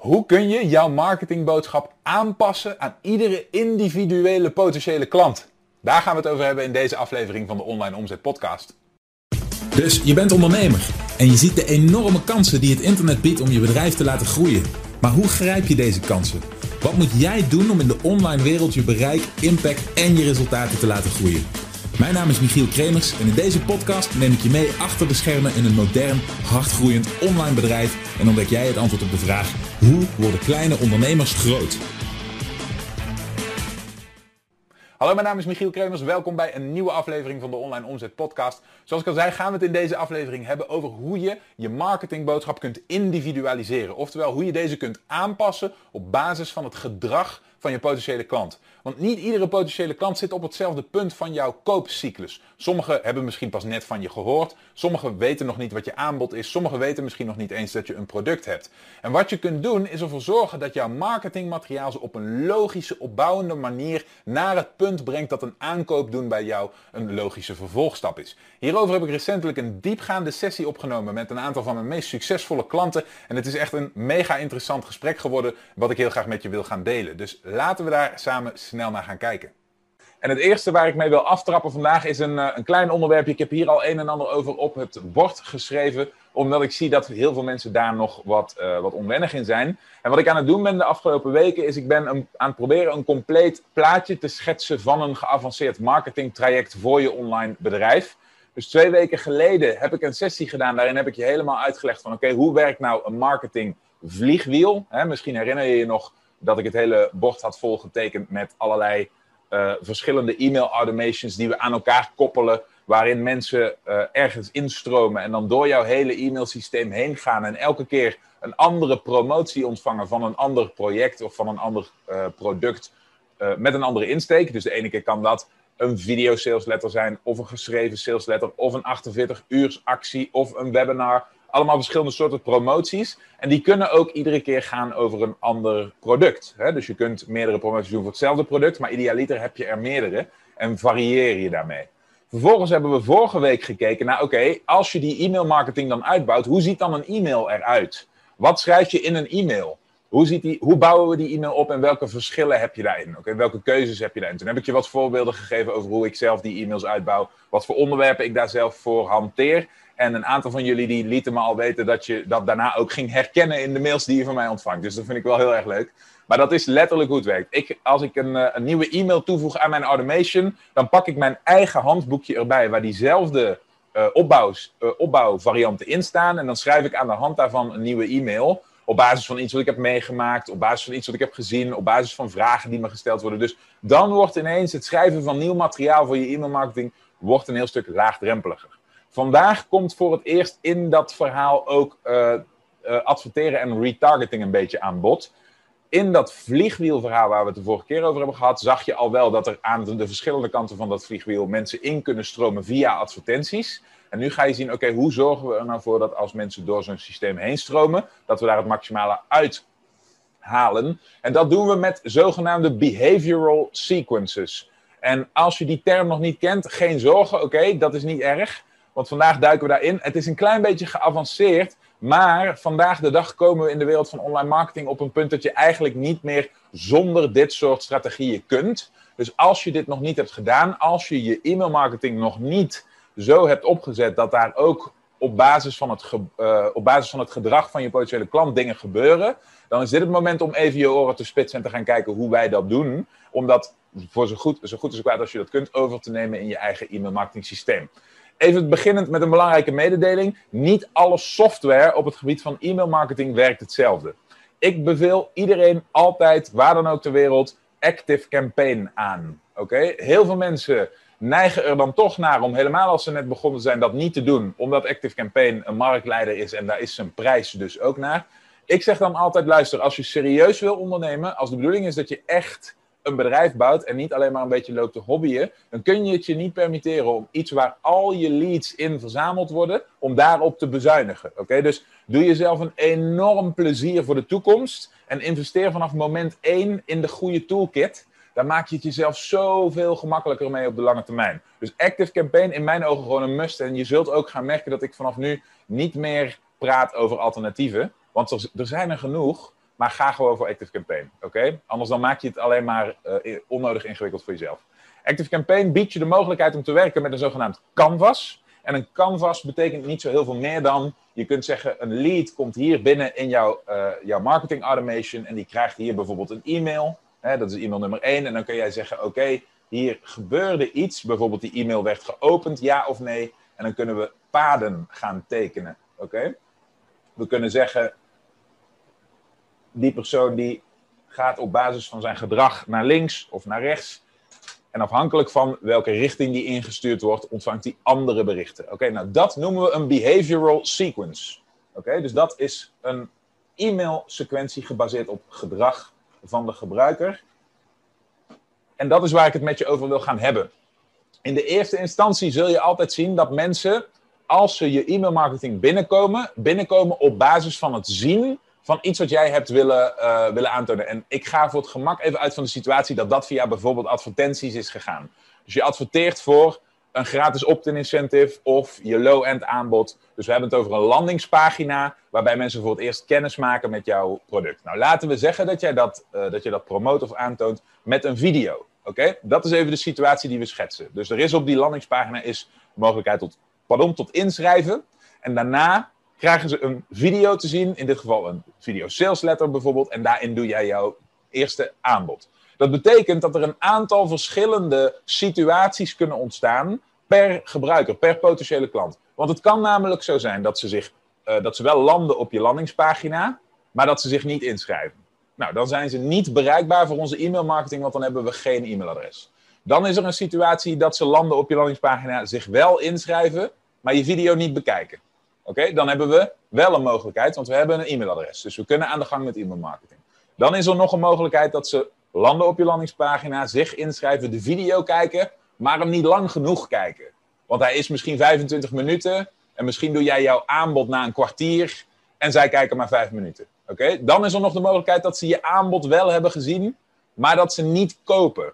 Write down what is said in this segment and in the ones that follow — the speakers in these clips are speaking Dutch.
Hoe kun je jouw marketingboodschap aanpassen aan iedere individuele potentiële klant? Daar gaan we het over hebben in deze aflevering van de Online Omzet Podcast. Dus je bent ondernemer en je ziet de enorme kansen die het internet biedt om je bedrijf te laten groeien. Maar hoe grijp je deze kansen? Wat moet jij doen om in de online wereld je bereik, impact en je resultaten te laten groeien? Mijn naam is Michiel Kremers en in deze podcast neem ik je mee achter de schermen in een modern, hardgroeiend online bedrijf en ontdek jij het antwoord op de vraag: hoe worden kleine ondernemers groot? Hallo, mijn naam is Michiel Kremers. Welkom bij een nieuwe aflevering van de Online Omzet Podcast. Zoals ik al zei, gaan we het in deze aflevering hebben over hoe je je marketingboodschap kunt individualiseren. Oftewel, hoe je deze kunt aanpassen op basis van het gedrag van je potentiële klant. Want niet iedere potentiële klant zit op hetzelfde punt van jouw koopcyclus. Sommigen hebben misschien pas net van je gehoord. Sommigen weten nog niet wat je aanbod is. Sommigen weten misschien nog niet eens dat je een product hebt. En wat je kunt doen is ervoor zorgen dat jouw marketingmateriaal ze op een logische, opbouwende manier naar het punt brengt dat een aankoop doen bij jou een logische vervolgstap is. Hierover heb ik recentelijk een diepgaande sessie opgenomen met een aantal van mijn meest succesvolle klanten. En het is echt een mega interessant gesprek geworden wat ik heel graag met je wil gaan delen. Dus laten we daar samen snel naar gaan kijken. En het eerste waar ik mee wil aftrappen vandaag is een, eh, een klein onderwerpje. Ik heb hier al een en ander over op het bord geschreven, omdat ik zie dat heel veel mensen daar nog wat, uh, wat onwennig in zijn. En wat ik aan het doen ben de afgelopen weken is, ik ben aan het proberen een compleet plaatje te schetsen van een geavanceerd marketingtraject voor je online bedrijf. Dus twee weken geleden heb ik een sessie gedaan, daarin heb ik je helemaal uitgelegd van oké, hoe werkt nou een marketing vliegwiel? misschien herinner je je nog dat ik het hele bord had volgetekend met allerlei uh, verschillende e-mail automations die we aan elkaar koppelen. Waarin mensen uh, ergens instromen en dan door jouw hele e-mailsysteem heen gaan. En elke keer een andere promotie ontvangen van een ander project of van een ander uh, product. met een andere insteek. Dus de ene keer kan dat een video salesletter zijn, of een geschreven salesletter, of een 48 uurs actie, of een webinar allemaal verschillende soorten promoties. En die kunnen ook iedere keer gaan over een ander product. Hè? Dus je kunt meerdere promoties doen voor hetzelfde product, maar idealiter heb je er meerdere en varieer je daarmee. Vervolgens hebben we vorige week gekeken naar, oké, als je die e-mail marketing dan uitbouwt, hoe ziet dan een e-mail eruit? Wat schrijf je in een e-mail? Hoe, ziet die, hoe bouwen we die e-mail op en welke verschillen heb je daarin? Welke keuzes heb je daarin? Toen heb ik je wat voorbeelden gegeven over hoe ik zelf die e-mails uitbouw, wat voor onderwerpen ik daar zelf voor hanteer. En een aantal van jullie die lieten me al weten dat je dat daarna ook ging herkennen in de mails die je van mij ontvangt. Dus dat vind ik wel heel erg leuk. Maar dat is letterlijk hoe het werkt. Ik, als ik een, eh, een nieuwe e-mail toevoeg aan mijn automation, dan pak ik mijn eigen handboekje erbij waar diezelfde uh, opbouwvarianten in staan. En dan schrijf ik aan de hand daarvan een nieuwe e-mail. Op basis van iets wat ik heb meegemaakt, op basis van iets wat ik heb gezien, op basis van vragen die me gesteld worden. Dus dan wordt ineens het schrijven van nieuw materiaal voor je e-mailmarketing wordt een heel stuk laagdrempeliger. Vandaag komt voor het eerst in dat verhaal ook uh, uh, adverteren en retargeting een beetje aan bod. In dat vliegwielverhaal waar we het de vorige keer over hebben gehad, zag je al wel dat er aan de verschillende kanten van dat vliegwiel mensen in kunnen stromen via advertenties. En nu ga je zien, oké, hoe zorgen we er nou voor dat als mensen door zo'n systeem heen stromen, dat we daar het maximale uit halen. En dat doen we met zogenaamde behavioral sequences. En als je die term nog niet kent, geen zorgen, oké, dat is niet erg. Want vandaag duiken we daarin. Het is een klein beetje geavanceerd. Maar vandaag de dag komen we in de wereld van online marketing op een punt dat je eigenlijk niet meer zonder dit soort strategieën kunt. Dus als je dit nog niet hebt gedaan, als je je e-mail marketing nog niet zo hebt opgezet dat daar ook op basis, van het uh, op basis van het gedrag van je potentiële klant dingen gebeuren, dan is dit het moment om even je oren te spitsen en te gaan kijken hoe wij dat doen. Om dat voor zo goed, zo goed en zo kwaad als je dat kunt over te nemen in je eigen e-mail marketing systeem. Even beginnend met een belangrijke mededeling. Niet alle software op het gebied van e-mail marketing werkt hetzelfde. Ik beveel iedereen altijd, waar dan ook ter wereld, Active Campaign aan. Oké? Heel veel mensen neigen er dan toch naar om helemaal als ze net begonnen zijn dat niet te doen, omdat Active Campaign een marktleider is en daar is zijn prijs dus ook naar. Ik zeg dan altijd, luister, als je serieus wil ondernemen, als de bedoeling is dat je echt een bedrijf bouwt en niet alleen maar een beetje loopt te hobbyen, dan kun je het je niet permitteren om iets waar al je leads in verzameld worden, om daarop te bezuinigen. Oké, dus doe jezelf een enorm plezier voor de toekomst en investeer vanaf moment 1 in de goede toolkit. Daar maak je het jezelf zoveel gemakkelijker mee op de lange termijn. Dus Active Campaign in mijn ogen gewoon een must. En je zult ook gaan merken dat ik vanaf nu niet meer praat over alternatieven. Want er zijn er genoeg. Maar ga gewoon voor ActiveCampaign. Oké? Anders dan maak je het alleen maar uh, onnodig ingewikkeld voor jezelf. ActiveCampaign biedt je de mogelijkheid om te werken met een zogenaamd canvas. En een canvas betekent niet zo heel veel meer dan, je kunt zeggen, een lead komt hier binnen in jouw, uh, jouw marketing automation en die krijgt hier bijvoorbeeld een e-mail. Hè, dat is e-mail nummer 1. En dan kun jij zeggen, oké, hier gebeurde iets. Bijvoorbeeld die e-mail werd geopend, ja of nee. En dan kunnen we paden gaan tekenen. Oké? We kunnen zeggen, die persoon die gaat op basis van zijn gedrag naar links of naar rechts. En afhankelijk van welke richting die ingestuurd wordt, ontvangt hij andere berichten. Oké, nou dat noemen we een behavioral sequence. Oké, dus dat is een e-mail-sequentie gebaseerd op gedrag van de gebruiker. En dat is waar ik het met je over wil gaan hebben. In de eerste instantie zul je altijd zien dat mensen, als ze je e-mailmarketing binnenkomen, binnenkomen op basis van het zien van iets wat jij hebt willen, uh, willen aantonen. En ik ga voor het gemak even uit van de situatie dat dat via bijvoorbeeld advertenties is gegaan. Dus je adverteert voor een gratis opt-in incentive of je low-end aanbod. Dus we hebben het over een landingspagina waarbij mensen voor het eerst kennis maken met jouw product. Nou, laten we zeggen dat, jij dat, uh, dat je dat promoot of aantoont met een video. Oké, dat is even de situatie die we schetsen. Dus er is op die landingspagina is mogelijkheid tot, pardon, tot inschrijven. En daarna krijgen ze een video te zien, in dit geval een video sales letter bijvoorbeeld, en daarin doe jij jouw eerste aanbod. Dat betekent dat er een aantal verschillende situaties kunnen ontstaan per gebruiker, per potentiële klant. Want het kan namelijk zo zijn dat ze, zich, uh, dat ze wel landen op je landingspagina, maar dat ze zich niet inschrijven. Nou, dan zijn ze niet bereikbaar voor onze e-mailmarketing, want dan hebben we geen e-mailadres. Dan is er een situatie dat ze landen op je landingspagina, zich wel inschrijven, maar je video niet bekijken. Oké, dan hebben we wel een mogelijkheid, want we hebben een e-mailadres. Dus we kunnen aan de gang met e-mailmarketing. Dan is er nog een mogelijkheid dat ze landen op je landingspagina, zich inschrijven, de video kijken, maar hem niet lang genoeg kijken. Want hij is misschien 25 minuten en misschien doe jij jouw aanbod na een kwartier en zij kijken maar 5 minuten. Oké, dan is er nog de mogelijkheid dat ze je aanbod wel hebben gezien, maar dat ze niet kopen.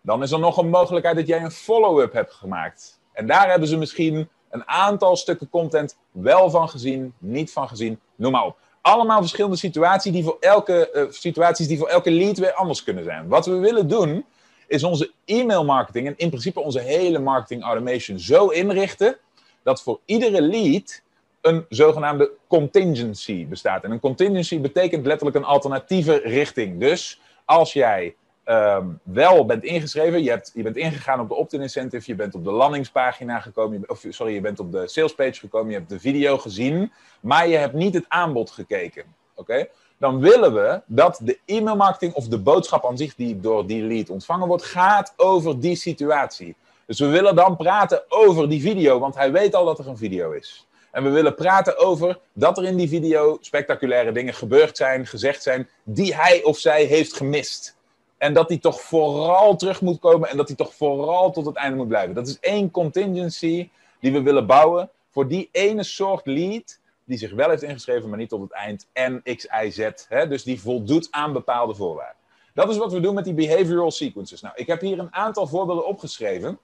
Dan is er nog een mogelijkheid dat jij een follow-up hebt gemaakt. En daar hebben ze misschien een aantal stukken content wel van gezien, niet van gezien, noem maar op. Allemaal verschillende situaties die voor elke, uh, situaties die voor elke lead weer anders kunnen zijn. Wat we willen doen, is onze e-mail marketing en in principe onze hele marketing automation zo inrichten dat voor iedere lead een zogenaamde contingency bestaat. En een contingency betekent letterlijk een alternatieve richting. Dus als jij um, wel bent ingeschreven, je, hebt, je bent ingegaan op de opt-in incentive, je bent op de landingspagina gekomen, of sorry, je bent op de salespage gekomen, je hebt de video gezien, maar je hebt niet het aanbod gekeken. Oké? Dan willen we dat de e-mailmarketing of de boodschap aan zich die door die lead ontvangen wordt, gaat over die situatie. Dus we willen dan praten over die video, want hij weet al dat er een video is. En we willen praten over dat er in die video spectaculaire dingen gebeurd zijn, gezegd zijn, die hij of zij heeft gemist. En dat die toch vooral terug moet komen en dat die toch vooral tot het einde moet blijven. Dat is één contingency die we willen bouwen voor die ene soort lead die zich wel heeft ingeschreven, maar niet tot het eind. En X, Y, Z. Hè? Dus die voldoet aan bepaalde voorwaarden. Dat is wat we doen met die behavioral sequences. Nou, ik heb hier een aantal voorbeelden opgeschreven.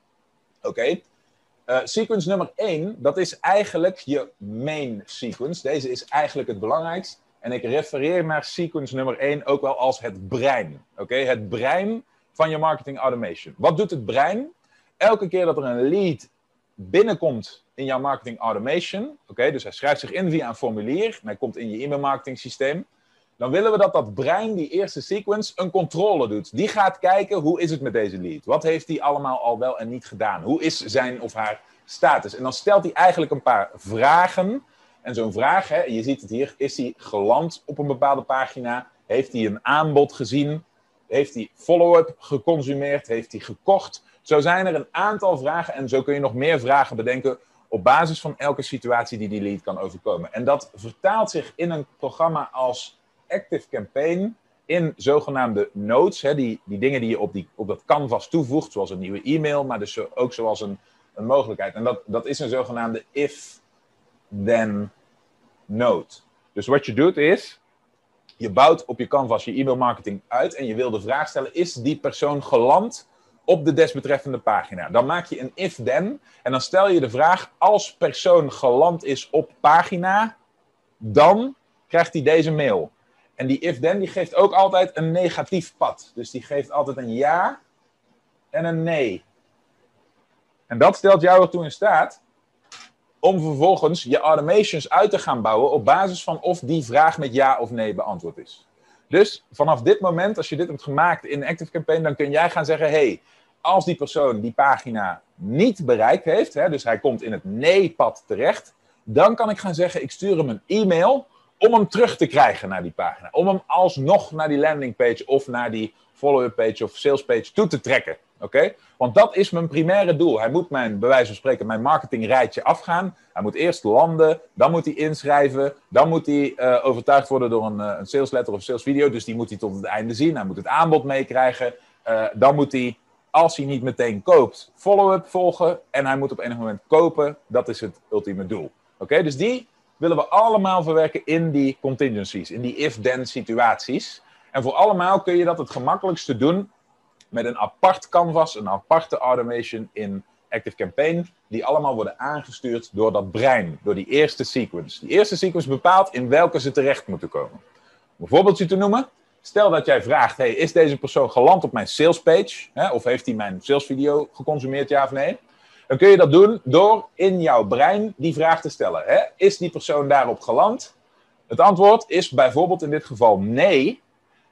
Oké. Uh, sequence nummer 1, dat is eigenlijk je main sequence. Deze is eigenlijk het belangrijkst. En ik refereer naar sequence nummer 1 ook wel als het brein. Oké, het brein van je marketing automation. Wat doet het brein? Elke keer dat er een lead binnenkomt in jouw marketing automation, oké, dus hij schrijft zich in via een formulier en hij komt in je e-mail marketing systeem, dan willen we dat dat brein, die eerste sequence, een controle doet. Die gaat kijken, hoe is het met deze lead? Wat heeft hij allemaal al wel en niet gedaan? Hoe is zijn of haar status? En dan stelt hij eigenlijk een paar vragen en zo'n vraag, hè, je ziet het hier, is hij geland op een bepaalde pagina? Heeft hij een aanbod gezien? Heeft hij follow-up geconsumeerd? Heeft hij gekocht? Zo zijn er een aantal vragen en zo kun je nog meer vragen bedenken op basis van elke situatie die die lead kan overkomen. En dat vertaalt zich in een programma als Active Campaign in zogenaamde notes, hè, die, die dingen die je op, die, op dat canvas toevoegt, zoals een nieuwe e-mail, maar dus ook zoals een, een mogelijkheid. En dat, dat is een zogenaamde if then node. Dus wat je doet is, je bouwt op je canvas je e-mail marketing uit en je wil de vraag stellen, is die persoon geland op de desbetreffende pagina? Dan maak je een if-then en dan stel je de vraag, als persoon geland is op pagina, dan krijgt hij deze mail. En die if-then die geeft ook altijd een negatief pad. Dus die geeft altijd een ja en een nee. En dat stelt jou ertoe in staat om vervolgens je automations uit te gaan bouwen op basis van of die vraag met ja of nee beantwoord is. Dus vanaf dit moment, als je dit hebt gemaakt in Active Campaign, dan kun jij gaan zeggen: hey, als die persoon die pagina niet bereikt heeft, hè, dus hij komt in het nee-pad terecht, dan kan ik gaan zeggen: ik stuur hem een e-mail om hem terug te krijgen naar die pagina. Om hem alsnog naar die landingpage of naar die follow-up page of sales page toe te trekken. Oké? Want dat is mijn primaire doel. Hij moet mijn, bij wijze van spreken, mijn marketingrijtje afgaan. Hij moet eerst landen, dan moet hij inschrijven, dan moet hij uh, overtuigd worden door een, uh, een sales letter of sales video. Dus die moet hij tot het einde zien. Hij moet het aanbod meekrijgen. Uh, dan moet hij, als hij niet meteen koopt, follow-up volgen. En hij moet op enig moment kopen. Dat is het ultieme doel. Oké? Dus die willen we allemaal verwerken in die contingencies, in die if-then situaties. En voor allemaal kun je dat het gemakkelijkste doen met een apart canvas, een aparte automation in Active Campaign, die allemaal worden aangestuurd door dat brein, door die eerste sequence. Die eerste sequence bepaalt in welke ze terecht moeten komen. Om een voorbeeldje te noemen, stel dat jij vraagt, hey, is deze persoon geland op mijn salespage? Hè, of heeft hij mijn salesvideo geconsumeerd, ja of nee? Dan kun je dat doen door in jouw brein die vraag te stellen. Hè? Is die persoon daarop geland? Het antwoord is bijvoorbeeld in dit geval nee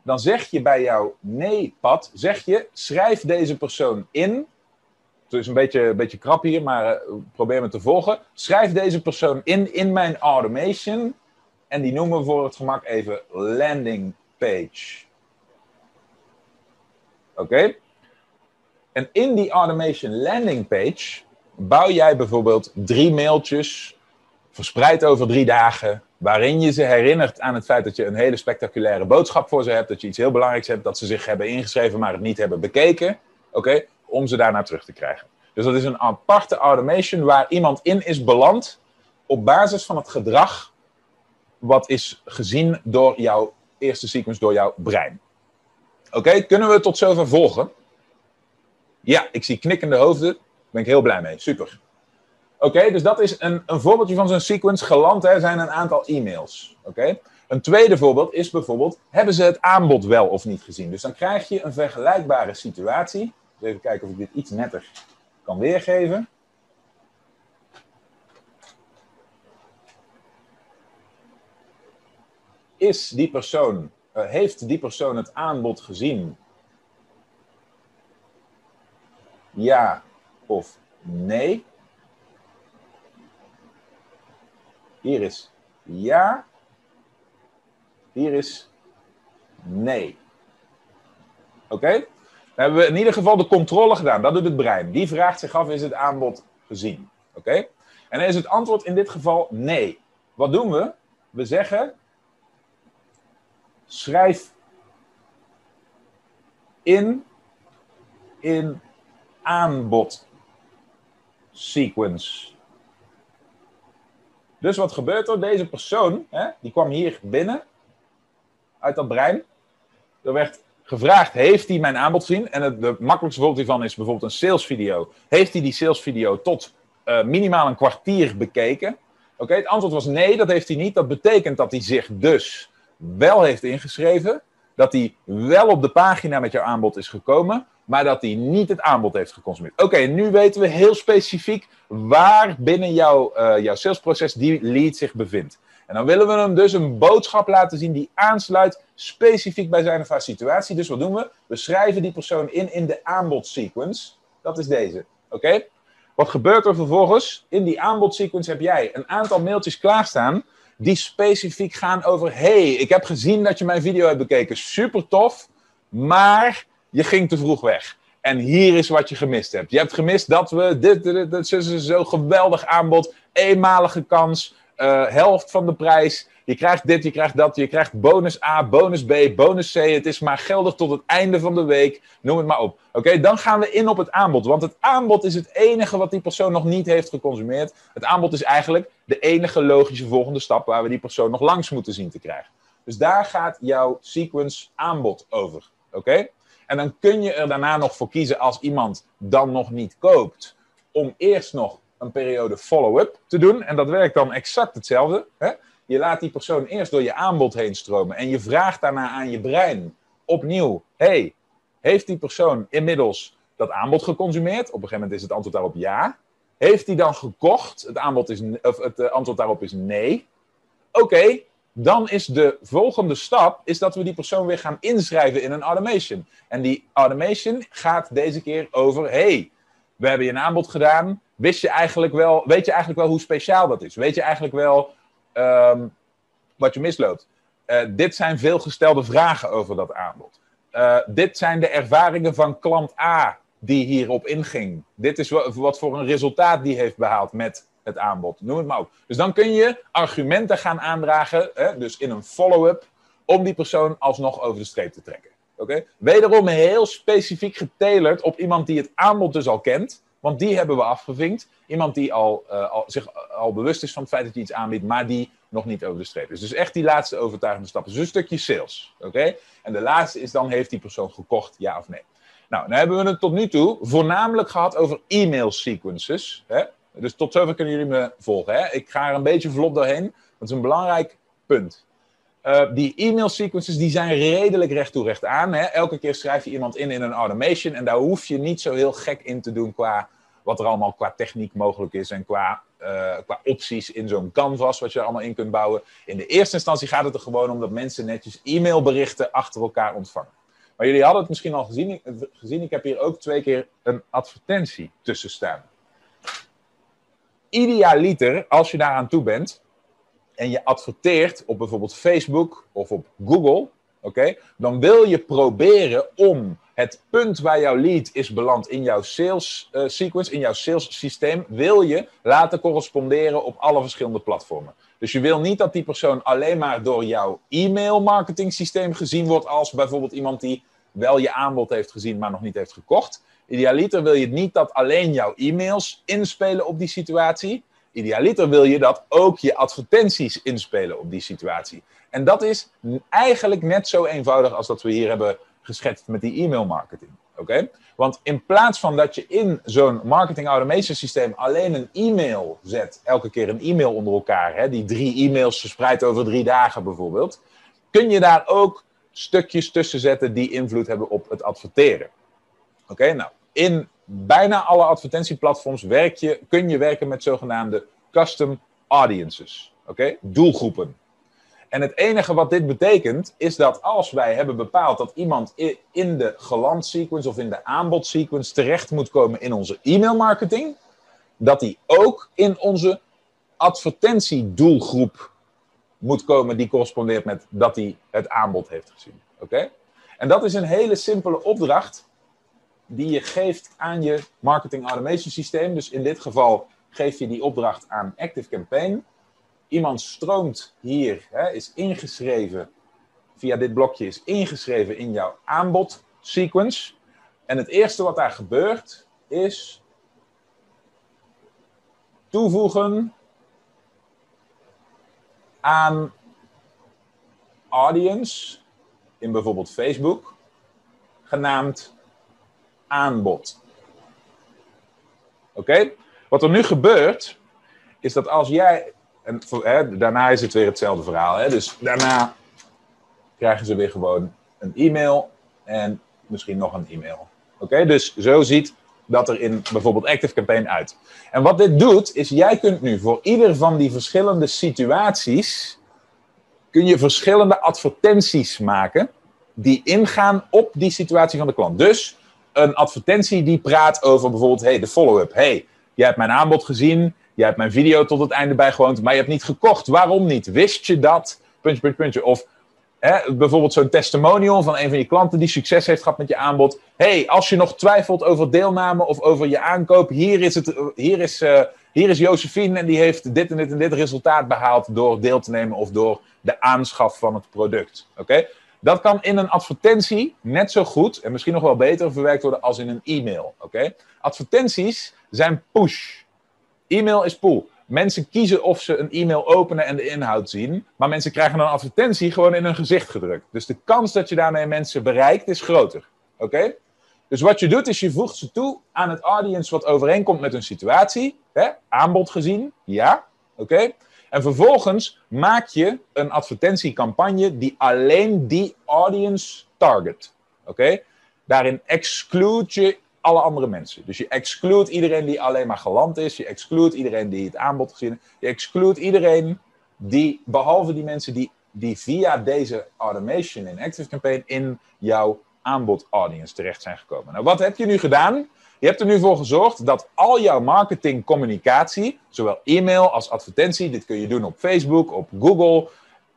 dan zeg je bij jouw nee-pad, zeg je, schrijf deze persoon in. Het is een beetje, een beetje krap hier, maar uh, probeer me te volgen. Schrijf deze persoon in in mijn automation. En die noemen we voor het gemak even landing page. Oké? En in die automation landing page bouw jij bijvoorbeeld drie mailtjes, verspreid over drie dagen, waarin je ze herinnert aan het feit dat je een hele spectaculaire boodschap voor ze hebt, dat je iets heel belangrijks hebt, dat ze zich hebben ingeschreven, maar het niet hebben bekeken, oké, om ze daarna terug te krijgen. Dus dat is een aparte automation waar iemand in is beland op basis van het gedrag wat is gezien door jouw eerste sequence, door jouw brein. Oké, kunnen we tot zover volgen? Ja, ik zie knikkende hoofden. Daar ben ik heel blij mee. Super. Oké, dus dat is een, een voorbeeldje van zo'n sequence. Geland hè, zijn een aantal e-mails. Oké. Een tweede voorbeeld is bijvoorbeeld, hebben ze het aanbod wel of niet gezien? Dus dan krijg je een vergelijkbare situatie. Dus even kijken of ik dit iets netter kan weergeven. Is die persoon, uh, heeft die persoon het aanbod gezien? Ja of nee? Hier is ja. Hier is nee. Oké? Dan hebben we in ieder geval de controle gedaan. Dat doet het brein. Die vraagt zich af, is het aanbod gezien? Oké? En dan is het antwoord in dit geval nee. Wat doen we? We zeggen, schrijf in, in aanbod sequence. Dus wat gebeurt er? Deze persoon, hè, die kwam hier binnen, uit dat brein. Er werd gevraagd, heeft hij mijn aanbod gezien? En het makkelijkste voorbeeld hiervan is bijvoorbeeld een salesvideo. Heeft hij die salesvideo tot uh, minimaal een kwartier bekeken? Oké, het antwoord was nee, dat heeft hij niet. Dat betekent dat hij zich dus wel heeft ingeschreven. Dat hij wel op de pagina met jouw aanbod is gekomen maar dat hij niet het aanbod heeft geconsumeerd. Oké, nu weten we heel specifiek waar binnen jouw, uh, jouw salesproces die lead zich bevindt. En dan willen we hem dus een boodschap laten zien die aansluit specifiek bij zijn of haar situatie. Dus wat doen we? We schrijven die persoon in in de aanbodsequence. Dat is deze. Oké? Wat gebeurt er vervolgens? In die aanbodsequence heb jij een aantal mailtjes klaarstaan die specifiek gaan over: hey, ik heb gezien dat je mijn video hebt bekeken. Super tof. Maar je ging te vroeg weg. En hier is wat je gemist hebt. Je hebt gemist dat we dit, dit, dit, zo geweldig aanbod, eenmalige kans, uh, helft van de prijs. Je krijgt dit, je krijgt dat, je krijgt bonus A, bonus B, bonus C. Het is maar geldig tot het einde van de week. Noem het maar op. Oké, dan gaan we in op het aanbod. Want het aanbod is het enige wat die persoon nog niet heeft geconsumeerd. Het aanbod is eigenlijk de enige logische volgende stap waar we die persoon nog langs moeten zien te krijgen. Dus daar gaat jouw sequence aanbod over. Oké? En dan kun je er daarna nog voor kiezen als iemand dan nog niet koopt, om eerst nog een periode follow-up te doen. En dat werkt dan exact hetzelfde. Hè? je laat die persoon eerst door je aanbod heen stromen en je vraagt daarna aan je brein opnieuw: hey, heeft die persoon inmiddels dat aanbod geconsumeerd? Op een gegeven moment is het antwoord daarop ja. Heeft hij dan gekocht? Het, aanbod is, of het eh, antwoord daarop is nee. Oké, dan is de volgende stap is dat we die persoon weer gaan inschrijven in een automation. En die automation gaat deze keer over: hey, we hebben je een aanbod gedaan. Wist je eigenlijk wel, weet je eigenlijk wel hoe speciaal dat is? Weet je eigenlijk wel ehm, wat je misloopt? Uh, dit zijn veelgestelde vragen over dat aanbod. Uh, dit zijn de ervaringen van klant A die hierop inging. Dit is wat voor een resultaat die heeft behaald met het aanbod. Noem het maar op. Dus dan kun je argumenten gaan aandragen, hè, dus in een follow-up, om die persoon alsnog over de streep te trekken. Oké? Wederom heel specifiek getalerd op iemand die het aanbod dus al kent. Want die hebben we afgevinkt. Iemand die al, uh, al, zich al bewust is van het feit dat je iets aanbiedt, maar die nog niet over de streep is. Dus echt die laatste overtuigende stap. Dus een stukje sales. Oké? En de laatste is dan, heeft die persoon gekocht, ja of nee? Nou, dan hebben we het tot nu toe voornamelijk gehad over e-mail sequences. Hè? Dus tot zover kunnen jullie me volgen. Hè? Ik ga er een beetje vlot doorheen. Dat is een belangrijk punt. Uh, die e-mail sequences die zijn redelijk recht toe recht aan. Hè? Elke keer schrijf je iemand in in een automation. En daar hoef je niet zo heel gek in te doen qua wat er allemaal qua techniek mogelijk is. En qua, uh, qua opties in zo'n canvas wat je er allemaal in kunt bouwen. In de eerste instantie gaat het er gewoon om dat mensen netjes e-mailberichten achter elkaar ontvangen. Maar jullie hadden het misschien al gezien, gezien. Ik heb hier ook twee keer een advertentie tussen staan. Idealiter, als je daaraan toe bent en je adverteert op bijvoorbeeld Facebook of op Google, oké, dan wil je proberen om het punt waar jouw lead is beland in jouw sales uh, sequence, in jouw sales systeem, wil je laten corresponderen op alle verschillende platformen. Dus je wil niet dat die persoon alleen maar door jouw e-mail marketing systeem gezien wordt als bijvoorbeeld iemand die wel je aanbod heeft gezien, maar nog niet heeft gekocht. Idealiter wil je niet dat alleen jouw e-mails inspelen op die situatie. Idealiter wil je dat ook je advertenties inspelen op die situatie. En dat is eigenlijk net zo eenvoudig als dat we hier hebben geschetst met die e-mail marketing. Oké? Want in plaats van dat je in zo'n marketing automation systeem alleen een e-mail zet, elke keer een e-mail onder elkaar, hè, die drie e-mails verspreid over drie dagen bijvoorbeeld, kun je daar ook stukjes tussen zetten die invloed hebben op het adverteren. Oké, nou, in bijna alle advertentieplatforms werk je, kun je werken met zogenaamde custom audiences. Oké, doelgroepen. En het enige wat dit betekent, is dat als wij hebben bepaald dat iemand in de geland sequence of in de aanbod sequence terecht moet komen in onze e-mail marketing, dat die ook in onze advertentiedoelgroep moet komen die correspondeert met dat hij het aanbod heeft gezien. Oké? En dat is een hele simpele opdracht die je geeft aan je marketing automation systeem. Dus in dit geval geef je die opdracht aan Active Campaign. Iemand stroomt hier, hè, is ingeschreven via dit blokje, is ingeschreven in jouw aanbod sequence. En het eerste wat daar gebeurt is toevoegen aan audience in bijvoorbeeld Facebook, genaamd aanbod. Oké? Wat er nu gebeurt, is dat als jij. En hè, daarna is het weer hetzelfde verhaal. Hè? Dus daarna krijgen ze weer gewoon een e-mail en misschien nog een e-mail. Oké? Dus zo ziet dat er in bijvoorbeeld Active Campaign uit. En wat dit doet, is jij kunt nu voor ieder van die verschillende situaties kun je verschillende advertenties maken die ingaan op die situatie van de klant. Dus een advertentie die praat over bijvoorbeeld hey, de follow-up. Hey, jij hebt mijn aanbod gezien, jij hebt mijn video tot het einde bijgewoond, maar je hebt niet gekocht. Waarom niet? Wist je dat? Of hè, bijvoorbeeld zo'n testimonial van een van je klanten die succes heeft gehad met je aanbod. hey, als je nog twijfelt over deelname of over je aankoop, hier is, het, hier is, uh, hier is Josephine en die heeft dit en dit en dit resultaat behaald door deel te nemen of door de aanschaf van het product. Oké? Dat kan in een advertentie net zo goed en misschien nog wel beter verwerkt worden als in een e-mail. Oké? Advertenties zijn push. E-mail is pull. Mensen kiezen of ze een e-mail openen en de inhoud zien, maar mensen krijgen een advertentie gewoon in hun gezicht gedrukt. Dus de kans dat je daarmee mensen bereikt is groter. Oké? Dus wat je doet is je voegt ze toe aan het audience wat overeenkomt met hun situatie. Hè? Aanbod gezien, ja. Oké? En vervolgens maak je een advertentiecampagne die alleen die audience target. Oké? Daarin exclude je alle andere mensen. Dus je exclude iedereen die alleen maar geland is. Je exclude iedereen die het aanbod gezien heeft. Je exclude iedereen die, behalve die mensen die, die via deze automation in ActiveCampaign in jouw aanbod audience terecht zijn gekomen. Nou, wat heb je nu gedaan? Je hebt er nu voor gezorgd dat al jouw marketingcommunicatie, zowel e-mail als advertentie, dit kun je doen op Facebook, op Google,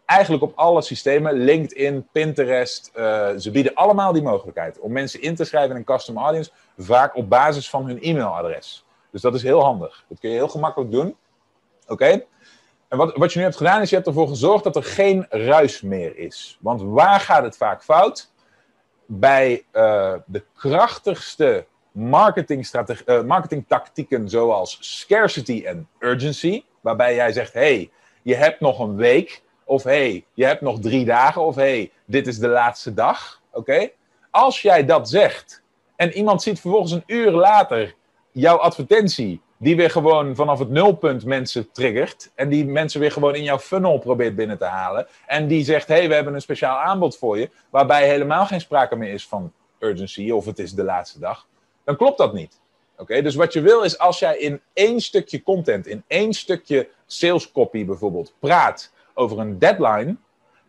eigenlijk op alle systemen, LinkedIn, Pinterest, uh, ze bieden allemaal die mogelijkheid om mensen in te schrijven in een custom audience, vaak op basis van hun e-mailadres. Dus dat is heel handig. Dat kun je heel gemakkelijk doen. Oké? En wat, wat je nu hebt gedaan is, je hebt ervoor gezorgd dat er geen ruis meer is. Want waar gaat het vaak fout? Bij uh, de krachtigste marketingstrategie, uh, marketingtactieken zoals scarcity en urgency, waarbij jij zegt, hey, je hebt nog een week, of hey, je hebt nog drie dagen, of hey, dit is de laatste dag, oké? Als jij dat zegt en iemand ziet vervolgens een uur later jouw advertentie, die weer gewoon vanaf het nulpunt mensen triggert, en die mensen weer gewoon in jouw funnel probeert binnen te halen, en die zegt, hey, we hebben een speciaal aanbod voor je, waarbij helemaal geen sprake meer is van urgency, of het is de laatste dag, dan klopt dat niet. Oké, dus wat je wil is als jij in één stukje content, in één stukje sales copy bijvoorbeeld, praat over een deadline,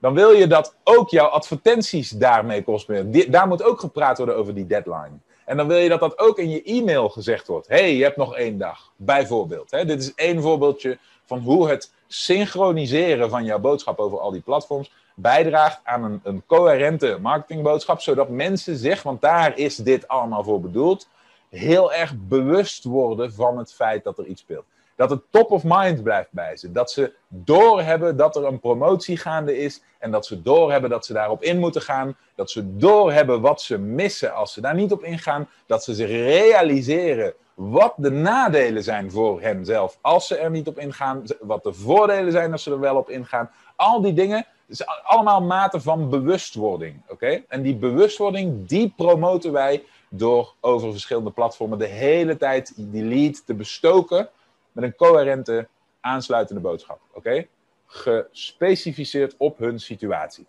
dan wil je dat ook jouw advertenties daarmee kosten. Daar moet ook gepraat worden over die deadline. En dan wil je dat dat ook in je e-mail gezegd wordt. hey, je hebt nog één dag, bijvoorbeeld. Hè? Dit is één voorbeeldje van hoe het synchroniseren van jouw boodschap over al die platforms bijdraagt aan een, een coherente marketingboodschap, zodat mensen zich, want daar is dit allemaal voor bedoeld, heel erg bewust worden van het feit dat er iets speelt. Dat het top of mind blijft bij ze. Dat ze doorhebben dat er een promotie gaande is. En dat ze doorhebben dat ze daarop in moeten gaan. Dat ze doorhebben wat ze missen als ze daar niet op ingaan. Dat ze zich realiseren wat de nadelen zijn voor henzelf als ze er niet op ingaan. Wat de voordelen zijn als ze er wel op ingaan. Al die dingen is allemaal maten van bewustwording. Oké? En die bewustwording, die promoten wij door over verschillende platformen de hele tijd die lead te bestoken met een coherente, aansluitende boodschap. Oké? Gespecificeerd op hun situatie.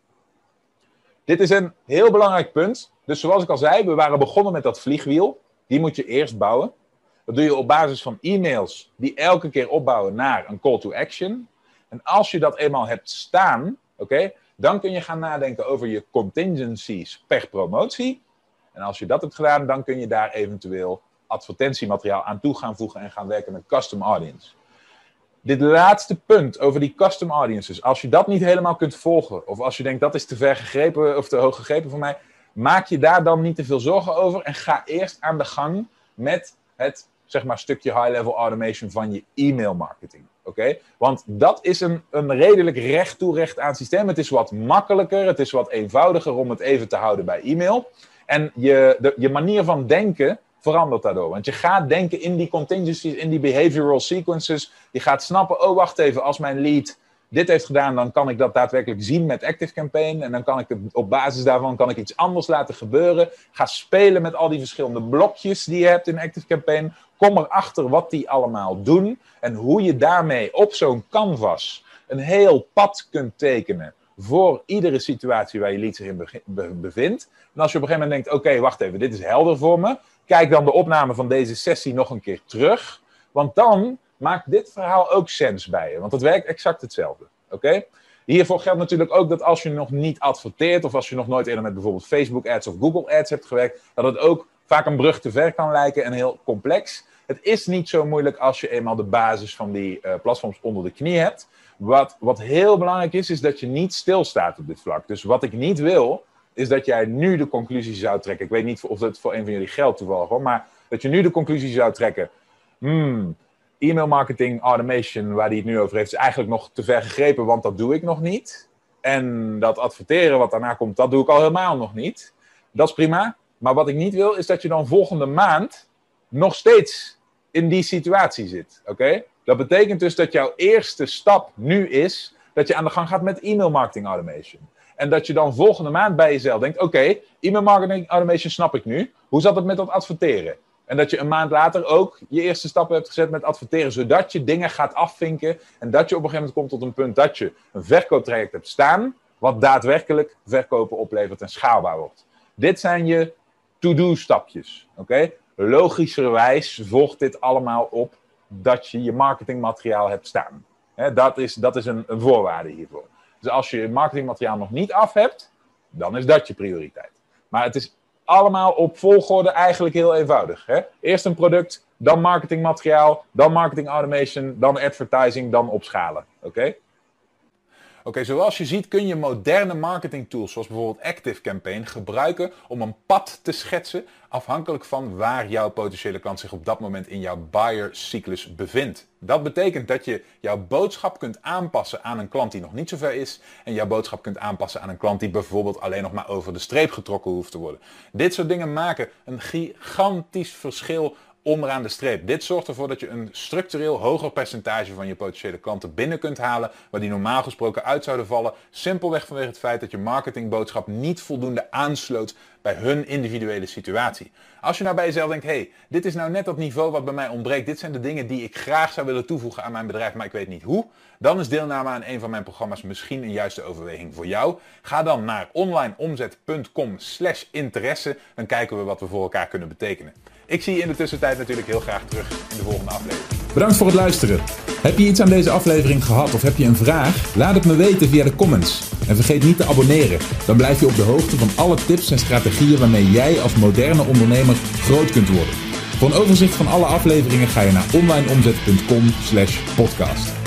Dit is een heel belangrijk punt. Dus zoals ik al zei, we waren begonnen met dat vliegwiel. Die moet je eerst bouwen. Dat doe je op basis van e-mails die elke keer opbouwen naar een call to action. En als je dat eenmaal hebt staan, oké, dan kun je gaan nadenken over je contingencies per promotie. En als je dat hebt gedaan, dan kun je daar eventueel advertentiemateriaal aan toe gaan voegen en gaan werken met custom audience. Dit laatste punt over die custom audiences, als je dat niet helemaal kunt volgen, of als je denkt dat is te ver gegrepen of te hoog gegrepen voor mij, maak je daar dan niet te veel zorgen over en ga eerst aan de gang met het zeg maar, stukje high-level automation van je e-mail marketing. Oké? Want dat is een, een redelijk recht toe recht aan systeem. Het is wat makkelijker, het is wat eenvoudiger om het even te houden bij e-mail. En je, de, je manier van denken verandert daardoor. Want je gaat denken in die contingencies, in die behavioral sequences. Je gaat snappen, oh wacht even, als mijn lead dit heeft gedaan, dan kan ik dat daadwerkelijk zien met ActiveCampaign. En dan kan ik op basis daarvan kan ik iets anders laten gebeuren. Ga spelen met al die verschillende blokjes die je hebt in ActiveCampaign. Kom erachter wat die allemaal doen. En hoe je daarmee op zo'n canvas een heel pad kunt tekenen voor iedere situatie waar je lead zich in bevindt. En als je op een gegeven moment denkt, oké, wacht even, dit is helder voor me. Kijk dan de opname van deze sessie nog een keer terug. Want dan maakt dit verhaal ook sens bij je. Want het werkt exact hetzelfde. Oké? Hiervoor geldt natuurlijk ook dat als je nog niet adverteert, of als je nog nooit eerder met bijvoorbeeld Facebook ads of Google ads hebt gewerkt, dat het ook vaak een brug te ver kan lijken en heel complex. Het is niet zo moeilijk als je eenmaal de basis van die uh, platforms onder de knie hebt. Wat, wat heel belangrijk is, is dat je niet stilstaat op dit vlak. Dus wat ik niet wil, is dat jij nu de conclusie zou trekken. Ik weet niet of dat voor een van jullie geldt toevallig hoor, maar dat je nu de conclusie zou trekken. Hmm, e-mail marketing automation, waar hij het nu over heeft, is eigenlijk nog te ver gegrepen, want dat doe ik nog niet. En dat adverteren wat daarna komt, dat doe ik al helemaal nog niet. Dat is prima. Maar wat ik niet wil, is dat je dan volgende maand nog steeds in die situatie zit. Oké? Dat betekent dus dat jouw eerste stap nu is dat je aan de gang gaat met e-mail marketing automation. En dat je dan volgende maand bij jezelf denkt: oké, e-mail marketing automation snap ik nu. Hoe zat het met dat adverteren? En dat je een maand later ook je eerste stappen hebt gezet met adverteren, zodat je dingen gaat afvinken en dat je op een gegeven moment komt tot een punt dat je een verkooptraject hebt staan, wat daadwerkelijk verkopen oplevert en schaalbaar wordt. Dit zijn je to-do stapjes. Oké? Logischerwijs volgt dit allemaal op dat je je marketingmateriaal hebt staan. dat is, dat is een, een voorwaarde hiervoor. Dus als je je marketingmateriaal nog niet af hebt, dan is dat je prioriteit. Maar het is allemaal op volgorde eigenlijk heel eenvoudig. Hè? Eerst een product, dan marketingmateriaal, dan marketing automation, dan advertising, dan opschalen. Oké? Oké, zoals je ziet kun je moderne marketing tools zoals bijvoorbeeld Active Campaign gebruiken om een pad te schetsen afhankelijk van waar jouw potentiële klant zich op dat moment in jouw buyer cyclus bevindt. Dat betekent dat je jouw boodschap kunt aanpassen aan een klant die nog niet zo ver is en jouw boodschap kunt aanpassen aan een klant die bijvoorbeeld alleen nog maar over de streep getrokken hoeft te worden. Dit soort dingen maken een gigantisch verschil onderaan de streep. Dit zorgt ervoor dat je een structureel hoger percentage van je potentiële klanten binnen kunt halen, waar die normaal gesproken uit zouden vallen, simpelweg vanwege het feit dat je marketingboodschap niet voldoende aansloot bij hun individuele situatie. Als je nou bij jezelf denkt, hey, dit is nou net dat niveau wat bij mij ontbreekt, dit zijn de dingen die ik graag zou willen toevoegen aan mijn bedrijf, maar ik weet niet hoe, dan is deelname aan een van mijn programma's misschien een juiste overweging voor jou. Ga dan naar onlineomzet.com slash interesse, dan kijken we wat we voor elkaar kunnen betekenen. Ik zie je in de tussentijd natuurlijk heel graag terug in de volgende aflevering. Bedankt voor het luisteren. Heb je iets aan deze aflevering gehad of heb je een vraag? Laat het me weten via de comments. En vergeet niet te abonneren. Dan blijf je op de hoogte van alle tips en strategieën waarmee jij als moderne ondernemer groot kunt worden. Voor een overzicht van alle afleveringen ga je naar onlineomzet.com/podcast.